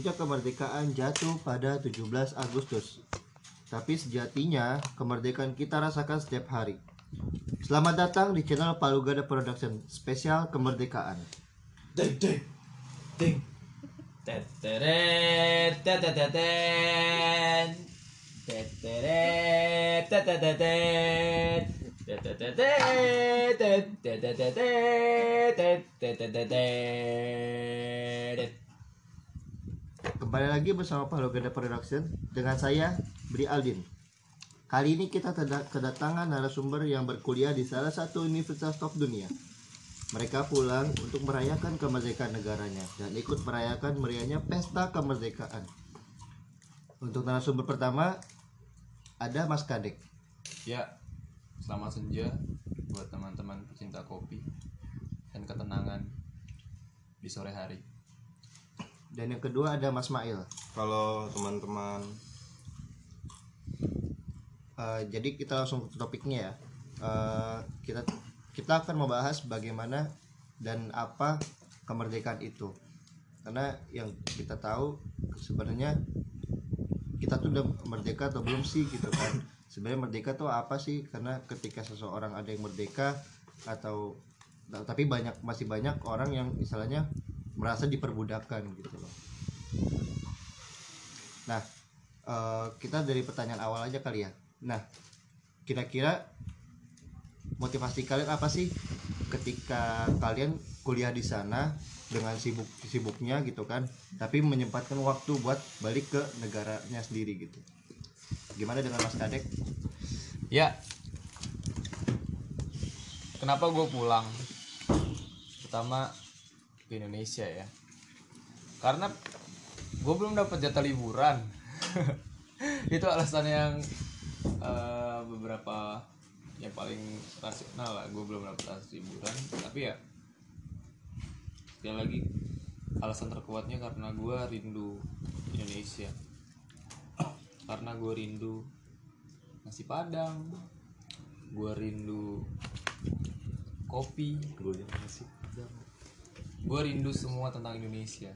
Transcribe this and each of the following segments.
puncak kemerdekaan jatuh pada 17 Agustus. Tapi sejatinya kemerdekaan kita rasakan setiap hari. Selamat datang di channel Palugada Production spesial kemerdekaan. Ding ding ding. Teteret. Teteret teteteten. Kembali lagi bersama Palugada Production dengan saya Bri Aldin. Kali ini kita kedatangan narasumber yang berkuliah di salah satu universitas top dunia. Mereka pulang untuk merayakan kemerdekaan negaranya dan ikut merayakan meriahnya pesta kemerdekaan. Untuk narasumber pertama ada Mas Kadek. Ya, selamat senja buat teman-teman pecinta kopi dan ketenangan di sore hari. Dan yang kedua ada Mas Mail. Kalau teman-teman Eh, jadi kita langsung ke topiknya ya. Eh, kita kita akan membahas bagaimana dan apa kemerdekaan itu. Karena yang kita tahu sebenarnya kita tuh udah merdeka atau belum sih gitu kan. Sebenarnya merdeka tuh apa sih? Karena ketika seseorang ada yang merdeka atau tapi banyak masih banyak orang yang misalnya merasa diperbudakan gitu loh. Nah, eh, kita dari pertanyaan awal aja kali ya. Nah, kira-kira motivasi kalian apa sih ketika kalian kuliah di sana dengan sibuk sibuknya gitu kan, tapi menyempatkan waktu buat balik ke negaranya sendiri gitu. Gimana dengan Mas Kadek? Ya, kenapa gue pulang? Pertama ke Indonesia ya, karena gue belum dapat jatah liburan. Itu alasan yang eh, beberapa yang paling rasional lah. Gue belum dapat jatah liburan, tapi ya sekali lagi alasan terkuatnya karena gue rindu Indonesia. Karena gue rindu nasi padang. Gue rindu kopi. Gue rindu semua tentang Indonesia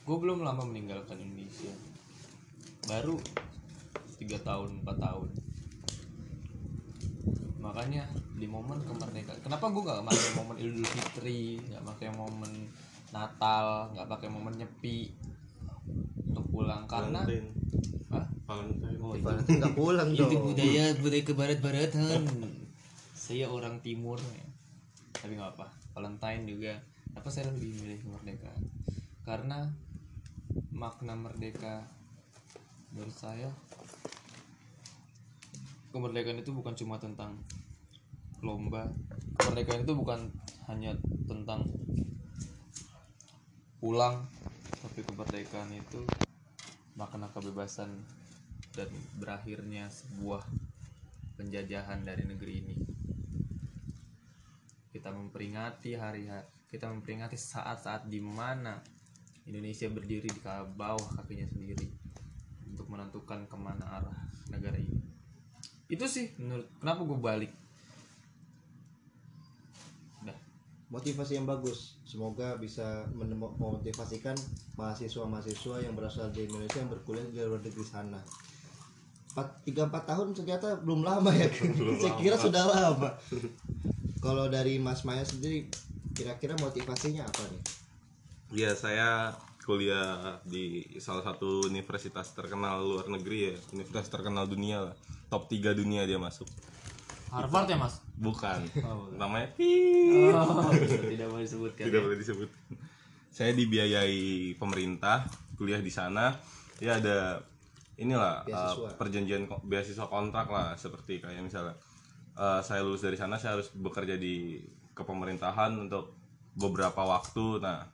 gue belum lama meninggalkan Indonesia baru tiga tahun empat tahun makanya di momen kemerdekaan kenapa gue nggak pakai momen Idul Fitri nggak pakai momen Natal nggak pakai momen nyepi untuk pulang karena Valentine. Hah? Valentine. Oh, itu Valentine nggak pulang itu dong. budaya budaya ke barat-baratan saya orang timur ya. tapi nggak apa Valentine juga. Apa saya lebih memilih kemerdekaan karena makna merdeka menurut saya kemerdekaan itu bukan cuma tentang lomba. Kemerdekaan itu bukan hanya tentang pulang tapi kemerdekaan itu makna kebebasan dan berakhirnya sebuah penjajahan dari negeri ini kita memperingati hari kita memperingati saat-saat di mana Indonesia berdiri di bawah kakinya sendiri untuk menentukan ke mana arah negara ini itu sih menurut kenapa gue balik udah Motivasi yang bagus. Semoga bisa memotivasikan mahasiswa-mahasiswa yang berasal dari Indonesia yang berkuliah di luar negeri sana. Tiga empat tahun ternyata belum lama ya. Saya kira sudah lama. Kalau dari Mas Maya sendiri, kira-kira motivasinya apa nih? Iya, saya kuliah di salah satu universitas terkenal luar negeri ya, universitas terkenal dunia lah. Top 3 dunia dia masuk. Harvard ya mas Bukan. Oh, Namanya oh, tidak boleh disebutkan tidak boleh disebut. Saya dibiayai pemerintah, kuliah di sana. Ya ada inilah uh, Beasiswa. perjanjian ko- beasiswa kontrak lah seperti kayak misalnya uh, saya lulus dari sana saya harus bekerja di kepemerintahan untuk beberapa waktu. Nah,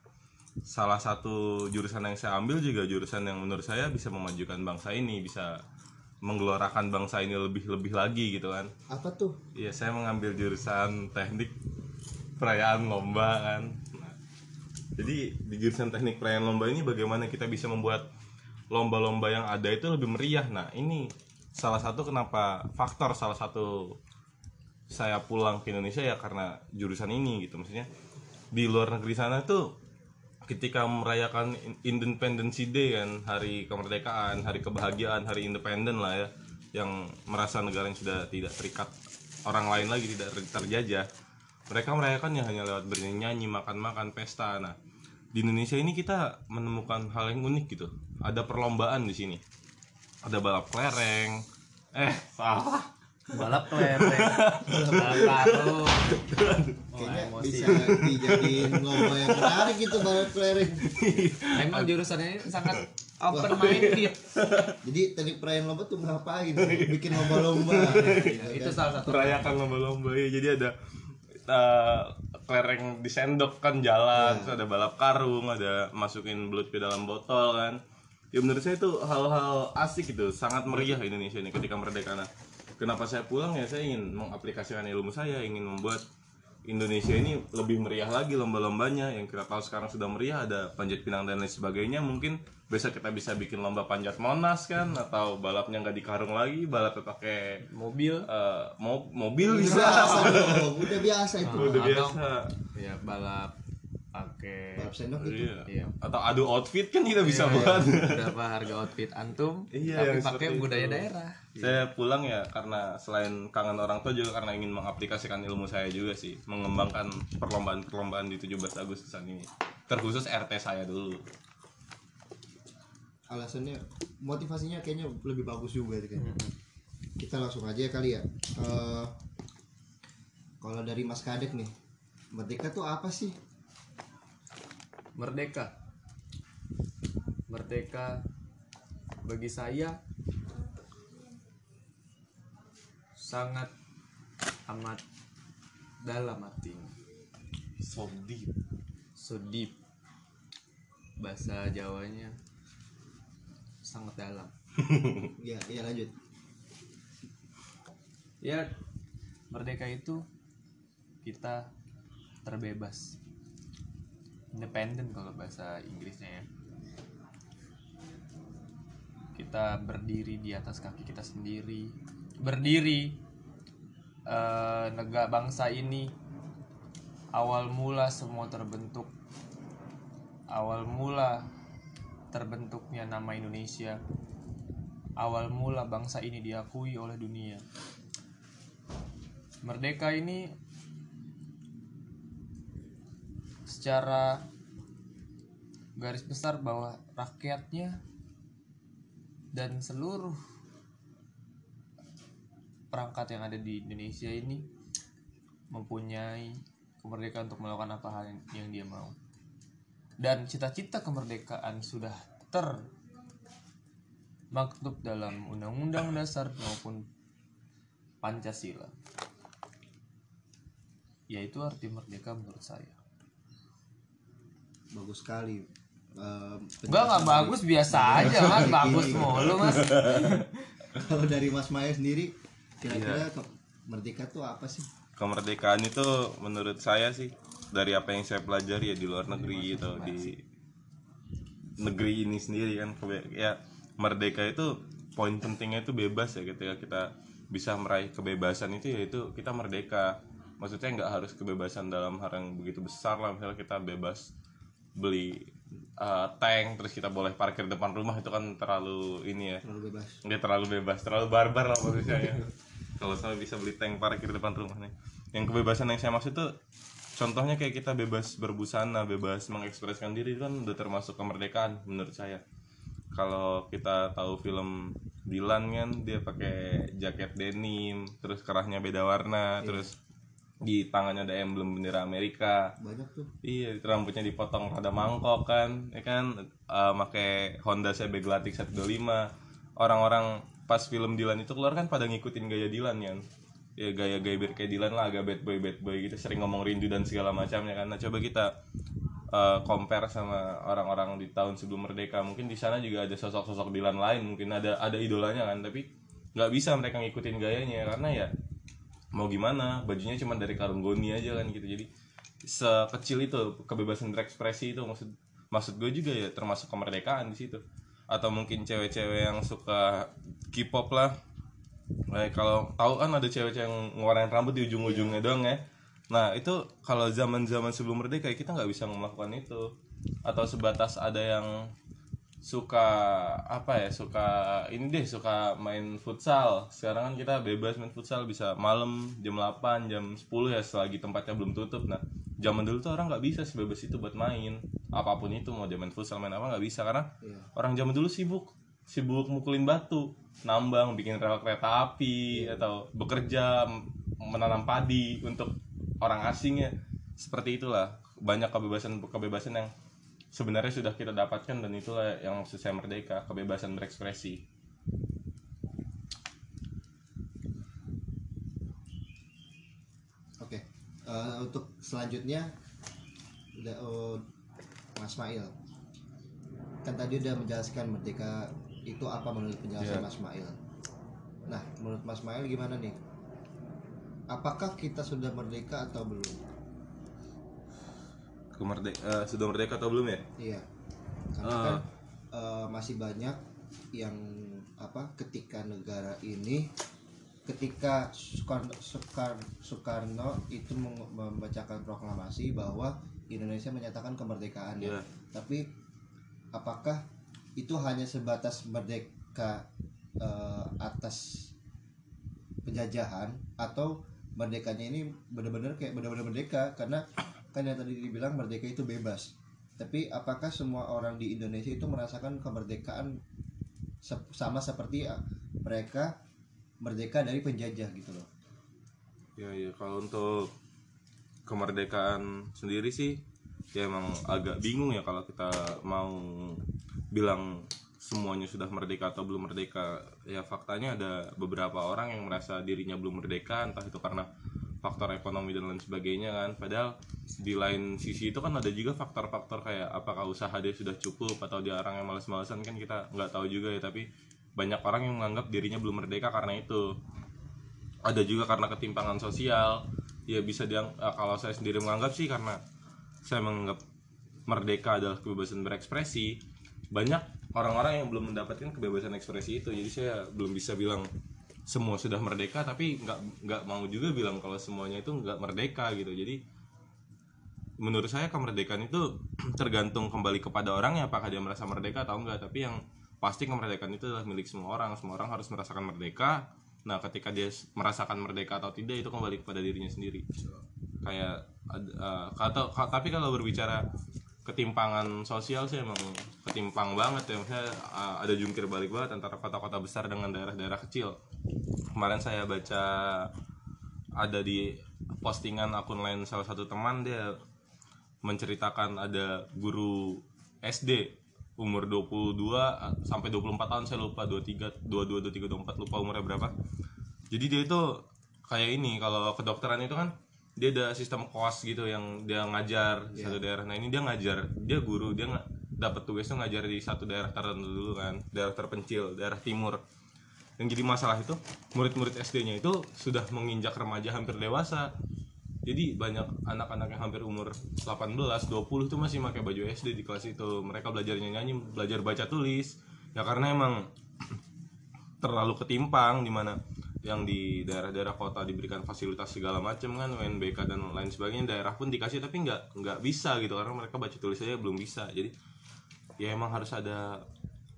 salah satu jurusan yang saya ambil juga jurusan yang menurut saya bisa memajukan bangsa ini, bisa menggelorakan bangsa ini lebih-lebih lagi gitu kan. Apa tuh? Iya, saya mengambil jurusan teknik perayaan lomba kan. Nah, jadi di jurusan teknik perayaan lomba ini bagaimana kita bisa membuat lomba-lomba yang ada itu lebih meriah. Nah, ini salah satu kenapa faktor salah satu saya pulang ke Indonesia ya karena jurusan ini gitu. Maksudnya di luar negeri sana tuh ketika merayakan In- Independence Day kan hari kemerdekaan hari kebahagiaan hari independen lah ya yang merasa negara yang sudah tidak terikat orang lain lagi tidak ter- terjajah mereka merayakannya hanya lewat bernyanyi makan-makan pesta. Nah di Indonesia ini kita menemukan hal yang unik gitu. Ada perlombaan di sini. Ada balap kelereng. Eh salah balap kelereng balap karung oh, Kayaknya emosi. bisa dijadiin lomba yang menarik gitu balap kelereng. emang jurusannya ini sangat open minded Jadi teknik perayaan lomba tuh ngapain? Bikin lomba-lomba. itu salah satu merayakan lomba-lomba ya jadi ada uh, kelereng disendok kan jalan terus ada balap karung ada masukin belut ke dalam botol kan. Ya menurut saya itu hal-hal asik gitu sangat meriah Indonesia ini ketika merdeka. Nah kenapa saya pulang ya saya ingin mengaplikasikan ilmu saya ingin membuat Indonesia ini lebih meriah lagi lomba-lombanya. Yang kita tahu sekarang sudah meriah ada panjat pinang dan lain sebagainya. Mungkin besok kita bisa bikin lomba panjat monas kan atau balapnya nggak di karung lagi balapnya pakai mobil. eh, mo- mobil Biasa bisa. udah biasa itu. udah biasa. ya balap pakai Balap sendok itu. iya. Iya. atau adu outfit kan kita bisa Iya, buat berapa harga outfit antum Iya, tapi pakai budaya itu. daerah saya pulang ya karena selain kangen orang tua juga karena ingin mengaplikasikan ilmu saya juga sih mengembangkan perlombaan-perlombaan di 17 Agustusan ini terkhusus RT saya dulu Alasannya motivasinya kayaknya lebih bagus juga itu kayaknya. Kita langsung aja ya kali ya. Eh, kalau dari Mas Kadek nih, merdeka tuh apa sih? Merdeka. Merdeka. Bagi saya sangat amat dalam artinya. So deep. So deep. Bahasa Jawanya sangat dalam. Ya, ya lanjut. ya merdeka itu kita terbebas independen kalau bahasa Inggrisnya ya. Kita berdiri di atas kaki kita sendiri. Berdiri eh, negara bangsa ini. Awal mula semua terbentuk. Awal mula terbentuknya nama Indonesia. Awal mula bangsa ini diakui oleh dunia. Merdeka ini secara garis besar bahwa rakyatnya dan seluruh perangkat yang ada di Indonesia ini mempunyai kemerdekaan untuk melakukan apa hal yang, dia mau. Dan cita-cita kemerdekaan sudah termaktub dalam undang-undang dasar maupun Pancasila. Yaitu arti merdeka menurut saya Bagus sekali. Eh, Enggak nggak bagus biasa aja mas. Bagus mulu mas. Kalau dari Mas Maya sendiri, kira-kira ke- merdeka tuh apa sih? kemerdekaan itu menurut saya sih dari apa yang saya pelajari ya di luar negeri atau di negeri ini sendiri kan ya merdeka itu poin pentingnya itu bebas ya ketika kita bisa meraih kebebasan itu yaitu kita merdeka. Maksudnya nggak harus kebebasan dalam hal yang begitu besar lah misalnya kita bebas beli uh, tank terus kita boleh parkir depan rumah itu kan terlalu ini ya. Terlalu bebas. nggak terlalu bebas terlalu barbar lah manusianya kalau saya bisa beli tank parkir depan rumah nih. Yang kebebasan yang saya maksud tuh contohnya kayak kita bebas berbusana bebas mengekspresikan diri itu kan udah termasuk kemerdekaan menurut saya. Kalau kita tahu film Dylan kan dia pakai jaket denim terus kerahnya beda warna terus di tangannya ada emblem bendera Amerika Banyak tuh. Iya, rambutnya dipotong rada mangkok kan, ya kan, eh pakai Honda CB Glatik 125. Orang-orang pas film Dilan itu keluar kan pada ngikutin gaya Dilan kan. Ya gaya-gaya biar kayak Dilan lah, agak bad boy bad boy gitu, sering ngomong rindu dan segala macamnya kan. Nah, coba kita eh, compare sama orang-orang di tahun sebelum merdeka. Mungkin di sana juga ada sosok-sosok Dilan lain, mungkin ada ada idolanya kan, tapi nggak bisa mereka ngikutin gayanya karena ya mau gimana bajunya cuma dari karung goni aja kan gitu. Jadi sekecil itu kebebasan berekspresi itu maksud maksud gue juga ya termasuk kemerdekaan di situ. Atau mungkin cewek-cewek yang suka K-pop lah. Nah, kalau tahu kan ada cewek-cewek yang ngeluarin rambut di ujung-ujungnya doang ya. Nah itu kalau zaman zaman sebelum merdeka kita nggak bisa melakukan itu. Atau sebatas ada yang suka apa ya suka ini deh suka main futsal. Sekarang kan kita bebas main futsal bisa malam jam 8 jam 10 ya selagi tempatnya belum tutup. Nah zaman dulu tuh orang nggak bisa sebebas itu buat main. Apa pun itu mau dia main futsal main apa nggak bisa. Karena Iya. orang zaman dulu sibuk sibuk mukulin batu nambang bikin rel kereta api atau bekerja menanam padi untuk orang asing ya. Seperti itulah banyak kebebasan kebebasan yang sebenarnya sudah kita dapatkan dan itulah yang maksud saya merdeka kebebasan berekspresi Oke, eh, untuk selanjutnya udah oh, Mas Mail. Kan tadi udah menjelaskan merdeka itu apa menurut penjelasan Iya. Mas Mail. Nah, menurut Mas Mail gimana nih? Apakah kita sudah merdeka atau belum? Kemerde- eh, sudah merdeka atau belum ya Iya. Karena Ah. kan eh, masih banyak yang apa ketika negara ini ketika Soekarno, Soekar- Soekarno itu membacakan proklamasi bahwa Indonesia menyatakan kemerdekaan Iya. Tapi apakah itu hanya sebatas merdeka eh, atas penjajahan atau merdekanya ini benar-benar kayak benar-benar merdeka karena kan yang tadi dibilang merdeka itu bebas. Tapi apakah semua orang di Indonesia itu merasakan kemerdekaan sep- sama seperti uh, mereka merdeka dari penjajah gitu loh? Ya ya kalau untuk kemerdekaan sendiri sih ya emang agak bingung ya kalau kita mau bilang semuanya sudah merdeka atau belum merdeka. Ya faktanya ada beberapa orang yang merasa dirinya belum merdeka entah itu karena faktor ekonomi dan lain sebagainya kan. Padahal di lain sisi itu kan ada juga faktor-faktor kayak apakah usaha dia sudah cukup atau dia orang yang malas-malasan kan kita nggak tahu juga ya. Tapi banyak orang yang menganggap dirinya belum merdeka karena itu. Ada juga karena ketimpangan sosial. Ya bisa diang eh, kalau saya sendiri menganggap sih karena saya menganggap merdeka adalah kebebasan berekspresi. Banyak orang-orang yang belum mendapatkan kebebasan ekspresi itu. Jadi saya belum bisa bilang semua sudah merdeka tapi nggak nggak mau juga bilang kalau semuanya itu nggak merdeka gitu. Jadi menurut saya kemerdekaan itu tergantung kembali kepada orangnya apakah dia merasa merdeka atau enggak tapi yang pasti kemerdekaan itu adalah milik semua orang. Semua orang harus merasakan merdeka. Nah ketika dia merasakan merdeka atau tidak itu kembali kepada dirinya sendiri. Kayak ka- tapi kalau berbicara ketimpangan sosial sih emang ketimpang banget ya. Misalnya eh, ada jungkir balik banget antara kota-kota besar dengan daerah-daerah kecil kemarin saya baca ada di postingan akun lain salah satu teman dia menceritakan ada guru SD umur 22 sampai 24 tahun saya lupa 23 22 23 24 lupa umurnya berapa. Jadi dia itu kayak ini kalau kedokteran itu kan dia ada sistem kos gitu yang dia ngajar di satu daerah. Nah, ini dia ngajar, dia guru, dia dapat tugas tuh ngajar di satu daerah tertentu dulu kan, daerah terpencil, daerah timur. Yang jadi masalah itu murid-murid SD-nya itu sudah menginjak remaja hampir dewasa jadi banyak anak-anak yang hampir umur 18, 20 itu masih pakai baju SD di kelas itu. Mereka belajar nyanyi, belajar baca tulis. Ya karena emang terlalu ketimpang di mana yang di daerah-daerah kota diberikan fasilitas segala macam kan UNBK dan lain sebagainya daerah pun dikasih tapi nggak nggak bisa gitu karena mereka baca tulis aja belum bisa jadi ya emang harus ada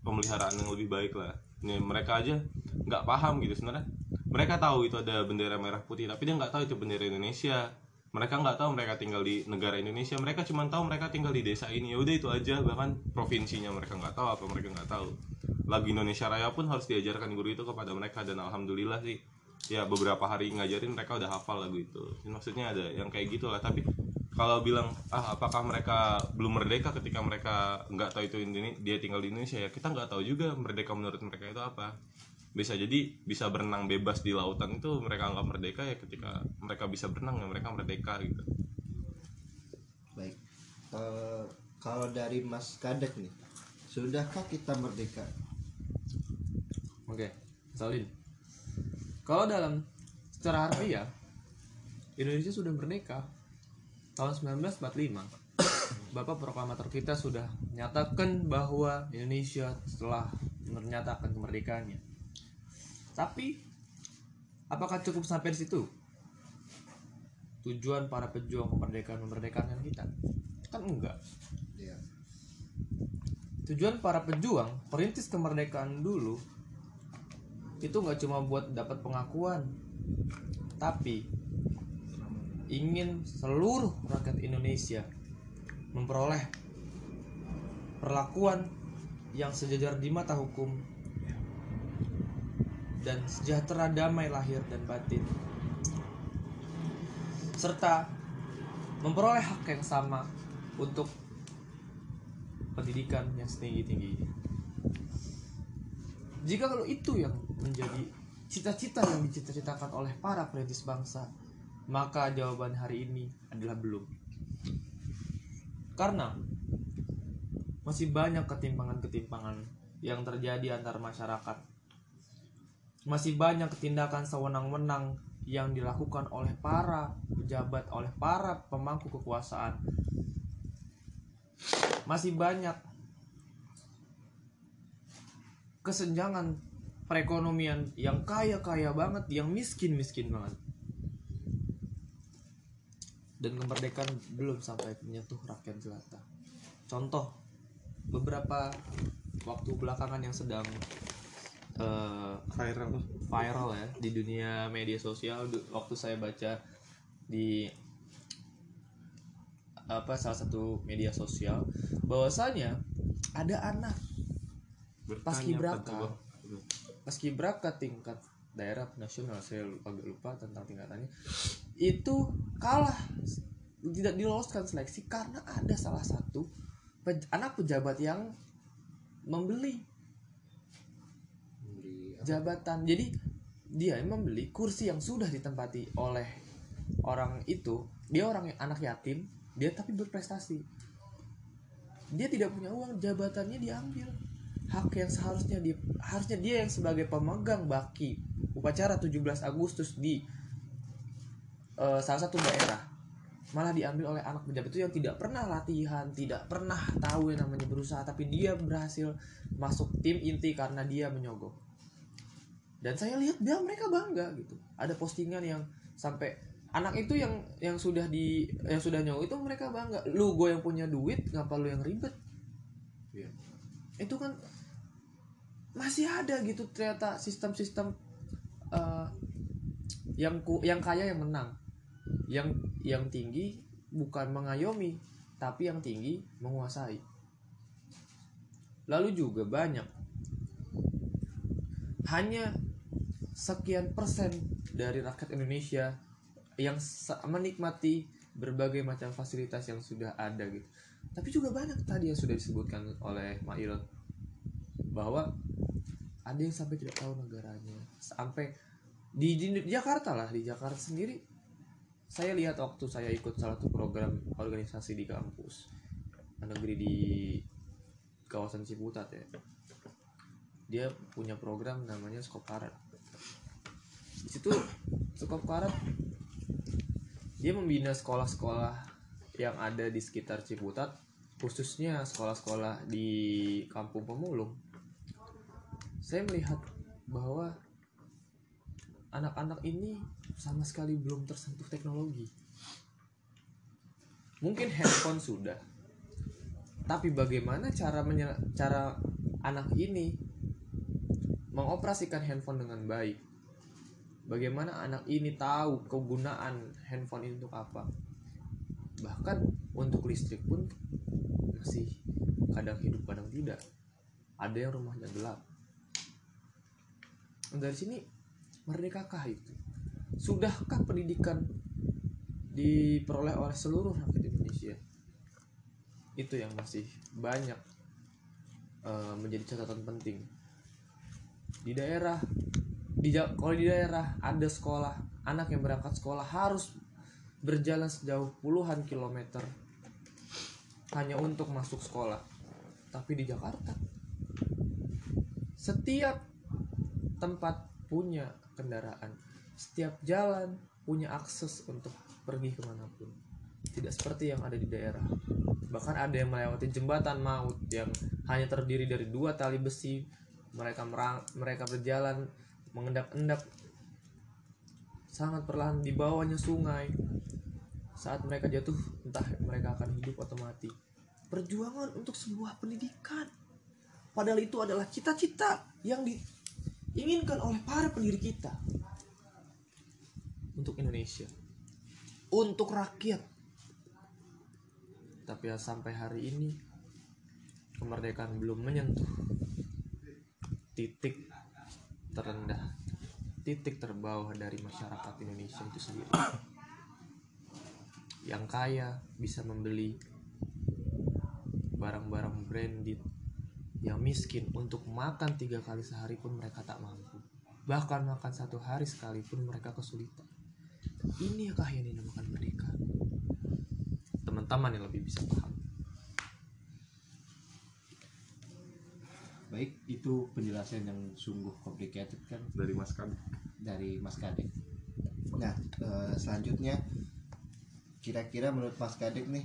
pemeliharaan yang lebih baik lah Nih, mereka aja nggak paham gitu sebenarnya. Mereka tahu itu ada bendera merah putih tapi dia nggak tahu itu bendera Indonesia. Mereka nggak tahu mereka tinggal di negara Indonesia. Mereka cuma tahu mereka tinggal di desa ini. Ya udah itu aja bahkan provinsinya mereka nggak tahu apa mereka nggak tahu. Lagu Indonesia Raya pun harus diajarkan guru itu kepada mereka dan alhamdulillah sih ya beberapa hari ngajarin mereka udah hafal lagu itu. Maksudnya ada yang kayak gitulah tapi kalau bilang ah apakah mereka belum merdeka ketika mereka nggak tahu itu ini dia tinggal di Indonesia? Ya kita nggak tahu juga merdeka menurut mereka itu apa. Bisa jadi bisa berenang bebas di lautan itu mereka anggap merdeka ya ketika mereka bisa berenang ya mereka merdeka gitu. Baik. Eh, kalau dari Mas Kadek nih sudahkah kita merdeka? Oke, Salin. Kalau dalam secara harfiah Indonesia sudah merdeka tahun 1945. Bapak proklamator kita sudah menyatakan bahwa Indonesia telah menyatakan kemerdekaannya. Tapi apakah cukup sampai di situ? tujuan para pejuang kemerdekaan memerdekakan kita kan enggak Iya. tujuan para pejuang perintis kemerdekaan dulu itu nggak cuma buat dapat pengakuan tapi ingin seluruh rakyat Indonesia memperoleh perlakuan yang sejajar di mata hukum dan sejahtera damai lahir dan batin serta memperoleh hak yang sama untuk pendidikan yang setinggi-tingginya. Jika kalau itu yang menjadi cita-cita yang dicita-citakan oleh para perintis bangsa, maka jawaban hari ini adalah belum. Karena masih banyak ketimpangan-ketimpangan yang terjadi antar masyarakat. Masih banyak tindakan sewenang-wenang yang dilakukan oleh para pejabat, oleh para pemangku kekuasaan masih banyak kesenjangan perekonomian yang kaya-kaya banget, yang miskin-miskin banget. Dan kemerdekaan belum sampai menyentuh rakyat jelata. Contoh, beberapa waktu belakangan yang sedang eh, viral viral ya di dunia media sosial waktu saya baca di apa salah satu media sosial bahwasanya ada anak Paskibraka. paskibraka tingkat daerah nasional saya lupa- agak lupa tentang tingkatannya itu kalah. Tidak diloloskan seleksi karena ada salah satu pe- anak pejabat yang membeli jabatan. Jadi dia membeli kursi yang sudah ditempati oleh orang itu. Dia orang yang anak yatim dia tapi berprestasi. Dia tidak punya uang jabatannya diambil. Hak yang seharusnya di harusnya dia yang sebagai pemegang baki upacara 17 Agustus di eh, salah satu daerah malah diambil oleh anak pejabat itu yang tidak pernah latihan tidak pernah tahu yang namanya berusaha tapi dia berhasil masuk tim inti karena dia menyogok. Dan saya lihat dia mereka bangga gitu. Ada postingan yang sampai anak itu yang yang sudah di yang sudah nyogok itu mereka bangga. Lu gue yang punya duit ngapa lu yang ribet? Iya. itu kan masih ada gitu ternyata sistem-sistem eh, yang ku, yang kaya yang menang. Yang yang tinggi bukan mengayomi tapi yang tinggi menguasai. Lalu juga banyak. Hanya sekian persen dari rakyat Indonesia yang menikmati berbagai macam fasilitas yang sudah ada gitu. Tapi juga banyak tadi yang sudah disebutkan oleh Mail bahwa ada yang sampai tidak tahu negaranya. Sampai di, di Jakarta lah di Jakarta sendiri. Saya lihat waktu saya ikut salah satu program organisasi di kampus negeri di kawasan Ciputat ya. Dia punya program namanya Skop Karat di situ Skop dia membina sekolah-sekolah yang ada di sekitar Ciputat khususnya sekolah-sekolah di kampung pemulung saya melihat bahwa anak-anak ini sama sekali belum tersentuh teknologi. Mungkin handphone sudah. Tapi bagaimana cara cara anak ini mengoperasikan handphone dengan baik? Bagaimana anak ini tahu kegunaan handphone ini untuk apa? Bahkan untuk listrik pun masih kadang hidup kadang tidak. Ada yang rumahnya gelap dari sini merdekakah itu? Sudahkah pendidikan diperoleh oleh seluruh rakyat Indonesia? Itu yang masih banyak eh, menjadi catatan penting. Di daerah di kalau di daerah ada sekolah anak yang berangkat sekolah harus berjalan sejauh puluhan kilometer hanya untuk masuk sekolah. Tapi di Jakarta setiap tempat punya kendaraan. Setiap jalan punya akses untuk pergi ke mana pun. Tidak seperti yang ada di daerah. Bahkan ada yang melewati jembatan maut yang hanya terdiri dari dua tali besi. Mereka merang, mereka berjalan mengendap-endap. Sangat perlahan di bawahnya sungai. Saat mereka jatuh entah mereka akan hidup atau mati. Perjuangan untuk sebuah pendidikan. Padahal itu adalah cita-cita yang diinginkan oleh para pendiri kita. Untuk Indonesia. Untuk rakyat. Tapi ya sampai hari ini kemerdekaan belum menyentuh titik terendah titik terbawah dari masyarakat Indonesia itu sendiri. Yang kaya bisa membeli barang-barang branded yang miskin untuk makan tiga kali sehari pun mereka tak mampu. Bahkan makan satu hari sekalipun mereka kesulitan. Ini kah yang dinamakan merdeka teman-teman yang lebih bisa paham. Baik itu penjelasan yang sungguh complicated kan? Dari Mas Kan dari Mas Kadek. Nah, eh, selanjutnya kira-kira menurut Mas Kadek nih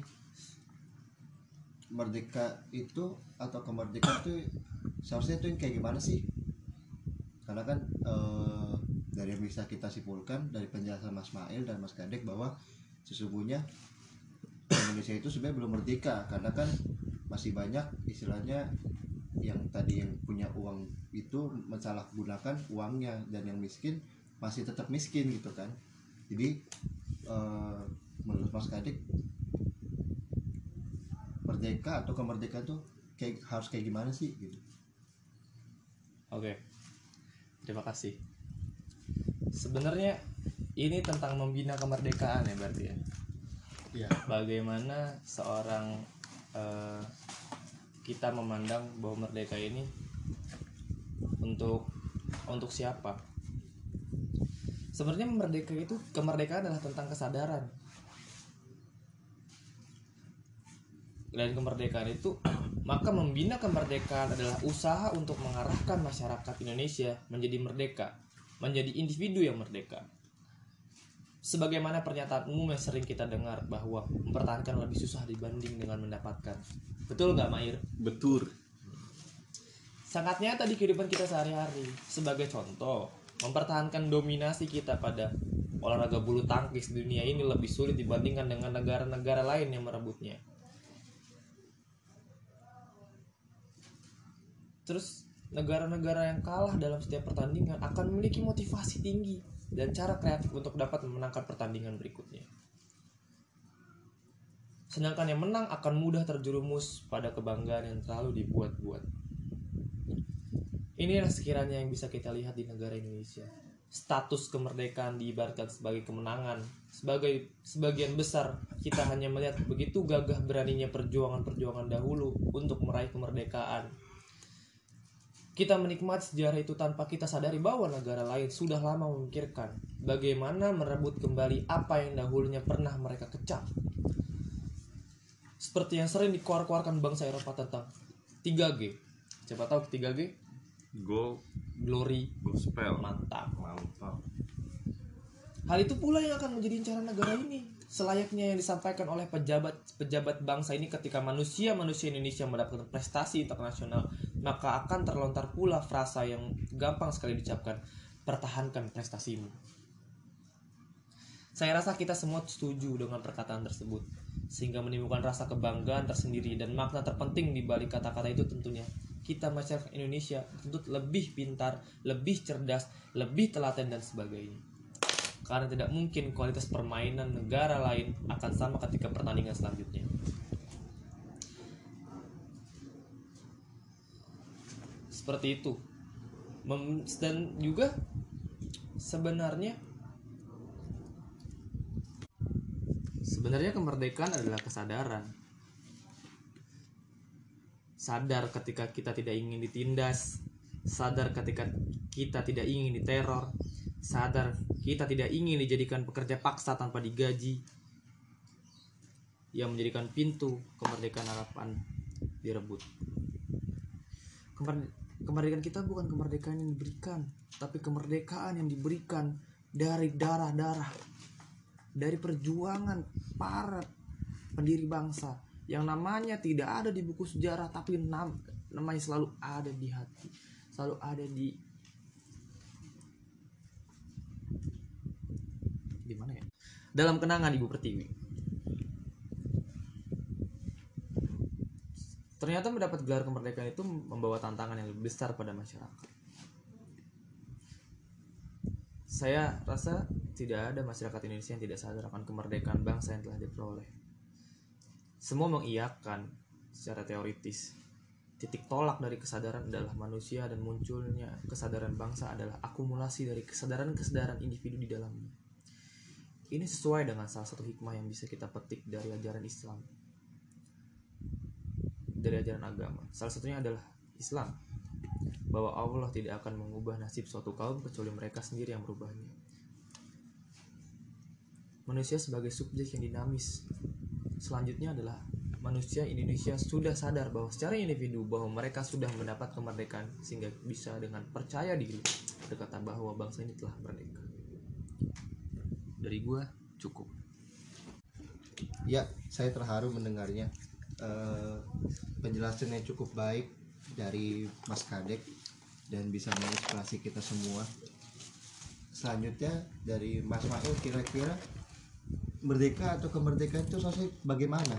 merdeka itu atau kemerdekaan itu seharusnya itu yang kayak gimana sih? Karena kan eh, dari yang bisa kita simpulkan dari penjelasan Mas Mail dan Mas Kadek bahwa sesungguhnya Indonesia itu sebenarnya belum merdeka karena kan masih banyak istilahnya yang tadi yang punya uang itu mensalahgunakan uangnya dan yang miskin masih tetap miskin gitu kan jadi eh, menurut Mas Kadek merdeka atau kemerdekaan tuh kayak harus kayak gimana sih gitu Oke, terima kasih. Sebenarnya ini tentang membina kemerdekaan ya berarti ya. Iya. Bagaimana seorang eh, kita memandang bahwa merdeka ini untuk untuk siapa? Sebenarnya merdeka itu kemerdekaan adalah tentang kesadaran. Dan kemerdekaan itu maka membina kemerdekaan adalah usaha untuk mengarahkan masyarakat Indonesia menjadi merdeka, menjadi individu yang merdeka. Sebagaimana pernyataan umum yang sering kita dengar bahwa mempertahankan lebih susah dibanding dengan mendapatkan. Betul nggak, Mair? betul Sangat nyata di kehidupan kita sehari-hari. Sebagai contoh, mempertahankan dominasi kita pada olahraga bulu tangkis di dunia ini lebih sulit dibandingkan dengan negara-negara lain yang merebutnya. Terus negara-negara yang kalah dalam setiap pertandingan akan memiliki motivasi tinggi dan cara kreatif untuk dapat memenangkan pertandingan berikutnya. Sedangkan yang menang akan mudah terjerumus pada kebanggaan yang terlalu dibuat-buat. Inilah sekiranya yang bisa kita lihat di negara Indonesia. Status kemerdekaan diibaratkan sebagai kemenangan. Sebagai sebagian besar kita hanya melihat begitu gagah beraninya perjuangan-perjuangan dahulu untuk meraih kemerdekaan. Kita menikmati sejarah itu tanpa kita sadari bahwa negara lain sudah lama memikirkan bagaimana merebut kembali apa yang dahulunya pernah mereka kecap. Seperti yang sering dikeluarkan bangsa Eropa tentang 3G. Siapa tahu 3G? go Glory, gospel mantap. mantap Hal itu pula yang akan menjadi incaran negara ini. Selayaknya yang disampaikan oleh pejabat-pejabat bangsa ini ketika manusia-manusia Indonesia mendapatkan prestasi internasional, maka akan terlontar pula frasa yang gampang sekali diucapkan, pertahankan prestasimu. Saya rasa kita semua setuju dengan perkataan tersebut, sehingga menimbulkan rasa kebanggaan tersendiri dan makna terpenting di balik kata-kata itu tentunya kita masyarakat Indonesia tuntut lebih pintar, lebih cerdas, lebih telaten dan sebagainya. Karena tidak mungkin kualitas permainan negara lain akan sama ketika pertandingan selanjutnya. Seperti itu. Mem- dan juga sebenarnya sebenarnya kemerdekaan adalah kesadaran sadar ketika kita tidak ingin ditindas sadar ketika kita tidak ingin diteror sadar kita tidak ingin dijadikan pekerja paksa tanpa digaji yang menjadikan pintu kemerdekaan harapan direbut kemerdekaan kita bukan kemerdekaan yang diberikan tapi kemerdekaan yang diberikan dari darah-darah dari perjuangan para pendiri bangsa. Yang namanya tidak ada di buku sejarah tapi nam namanya selalu ada di hati selalu ada di di mana ya? Dalam kenangan ibu pertiwi ternyata mendapat gelar kemerdekaan itu membawa tantangan yang lebih besar pada masyarakat. Saya rasa tidak ada masyarakat Indonesia yang tidak sadar akan kemerdekaan bangsa yang telah diperoleh. Semua mengiyakan secara teoritis. Titik tolak dari kesadaran adalah manusia dan munculnya kesadaran bangsa adalah akumulasi dari kesadaran-kesadaran individu di dalamnya. Ini sesuai dengan salah satu hikmah yang bisa kita petik dari ajaran Islam dari ajaran agama. Salah satunya adalah Islam. Bahwa Allah tidak akan mengubah nasib suatu kaum kecuali mereka sendiri yang merubahnya. Manusia sebagai subjek yang dinamis. Selanjutnya adalah manusia Indonesia sudah sadar bahwa secara individu bahwa mereka sudah mendapat kemerdekaan sehingga bisa dengan percaya diri berkata bahwa bangsa ini telah merdeka. Dari gua cukup. Ya, saya terharu mendengarnya. Eh, penjelasannya cukup baik dari Mas Kadek dan bisa menginspirasi kita semua. Selanjutnya dari Mas Mail kira-kira merdeka atau kemerdekaan itu sosok bagaimana?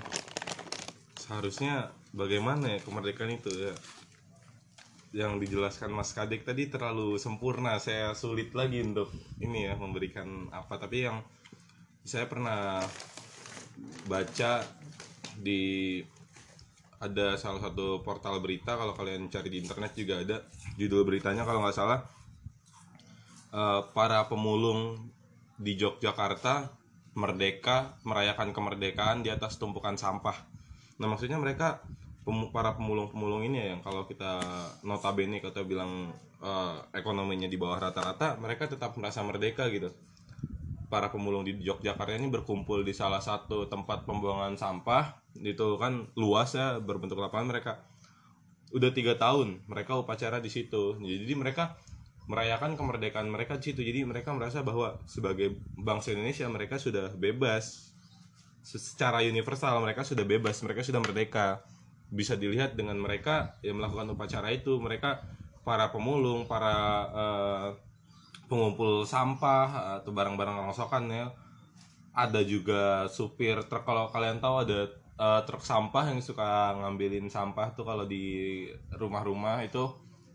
seharusnya bagaimana ya kemerdekaan itu ya yang dijelaskan Mas Kadek tadi terlalu sempurna saya sulit lagi untuk ini ya memberikan apa tapi yang saya pernah baca di ada salah satu portal berita kalau kalian cari di internet juga ada judul beritanya kalau nggak salah. Eh, para pemulung di Yogyakarta merdeka merayakan kemerdekaan di atas tumpukan sampah. Nah maksudnya mereka para pemulung-pemulung ini ya yang kalau kita notabene kita bilang eh, ekonominya di bawah rata-rata mereka tetap merasa merdeka gitu. Para pemulung di Yogyakarta ini berkumpul di salah satu tempat pembuangan sampah itu kan luas ya berbentuk lapangan mereka. Udah tiga tahun mereka upacara di situ. Jadi mereka merayakan kemerdekaan mereka di situ. Jadi mereka merasa bahwa sebagai bangsa Indonesia mereka sudah bebas. Secara universal mereka sudah bebas mereka sudah merdeka. Bisa dilihat dengan mereka yang melakukan upacara itu mereka para pemulung para eh, pengumpul sampah atau barang-barang rongsokan ya. Ada juga supir truk kalau kalian tahu ada eh, truk sampah yang suka ngambilin sampah tuh kalau di rumah-rumah itu.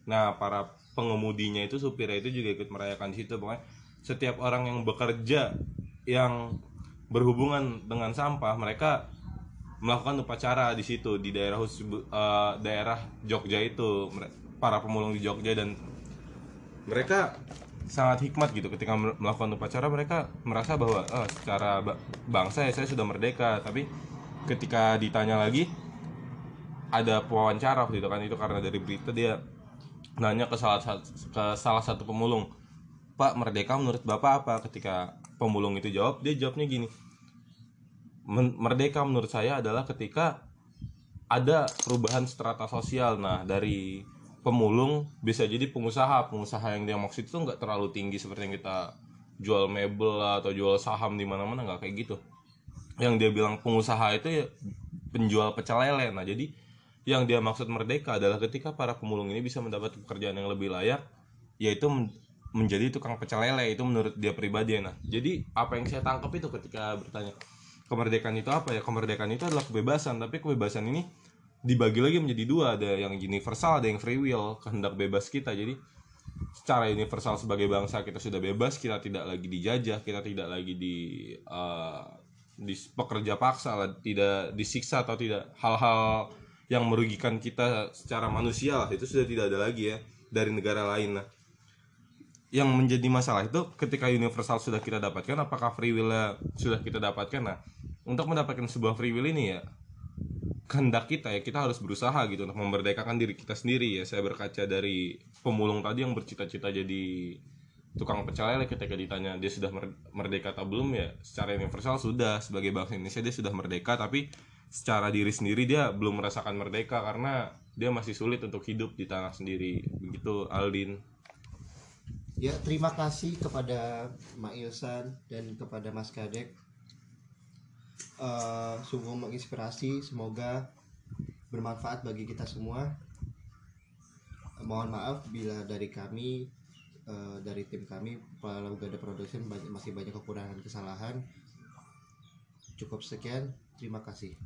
Nah para pengemudinya itu supirnya itu juga ikut merayakan di situ. Pokoknya setiap orang yang bekerja yang berhubungan dengan sampah mereka melakukan upacara di situ di daerah eh, daerah Jogja itu. Para pemulung di Jogja dan mereka sangat hikmat gitu ketika mel- melakukan upacara. Mereka merasa bahwa "Oh, secara ba- bangsa ya saya sudah merdeka. Tapi ketika ditanya lagi ada pewawancara waktu itu kan itu karena dari berita dia nanya ke salah satu ke salah satu pemulung Pak merdeka menurut Bapak apa? Ketika pemulung itu jawab dia jawabnya gini "Men- merdeka menurut saya adalah ketika ada perubahan strata sosial. Nah dari pemulung bisa jadi pengusaha pengusaha yang dia maksud itu nggak terlalu tinggi seperti yang kita jual mebel atau jual saham di mana-mana nggak kayak gitu yang dia bilang pengusaha itu ya penjual pecel lele. Nah jadi yang dia maksud merdeka adalah ketika para pemulung ini bisa mendapat pekerjaan yang lebih layak yaitu men- menjadi tukang pecel lele. Itu menurut dia pribadi nah jadi apa yang saya tangkap itu ketika bertanya kemerdekaan itu apa? Ya kemerdekaan itu adalah kebebasan tapi kebebasan ini dibagi lagi menjadi dua. Ada yang universal ada yang free will kehendak bebas kita. Jadi secara universal sebagai bangsa kita sudah bebas kita tidak lagi dijajah kita tidak lagi di eh, di pekerja paksa lah, tidak disiksa atau tidak hal-hal yang merugikan kita secara manusia lah itu sudah tidak ada lagi ya dari negara lain nah yang menjadi masalah itu ketika universal sudah kita dapatkan apakah free will sudah kita dapatkan? Nah untuk mendapatkan sebuah free will ini ya kehendak kita ya kita harus berusaha gitu untuk memerdekakan diri kita sendiri ya. Saya berkaca dari pemulung tadi yang bercita-cita jadi tukang pecel lele ketika ditanya dia sudah mer- merdeka atau belum? Ya secara universal sudah. Sebagai bangsa Indonesia dia sudah merdeka tapi secara diri sendiri dia belum merasakan merdeka karena dia masih sulit untuk hidup di tanah sendiri. Begitu Aldin. Ya, terima kasih kepada Mak Ilsan dan kepada Mas Kadek. Eh, sungguh menginspirasi, semoga bermanfaat bagi kita semua. Mohon maaf bila dari kami, eh, dari tim kami, Palau Gada Production masih banyak kekurangan kesalahan. Cukup sekian, terima kasih.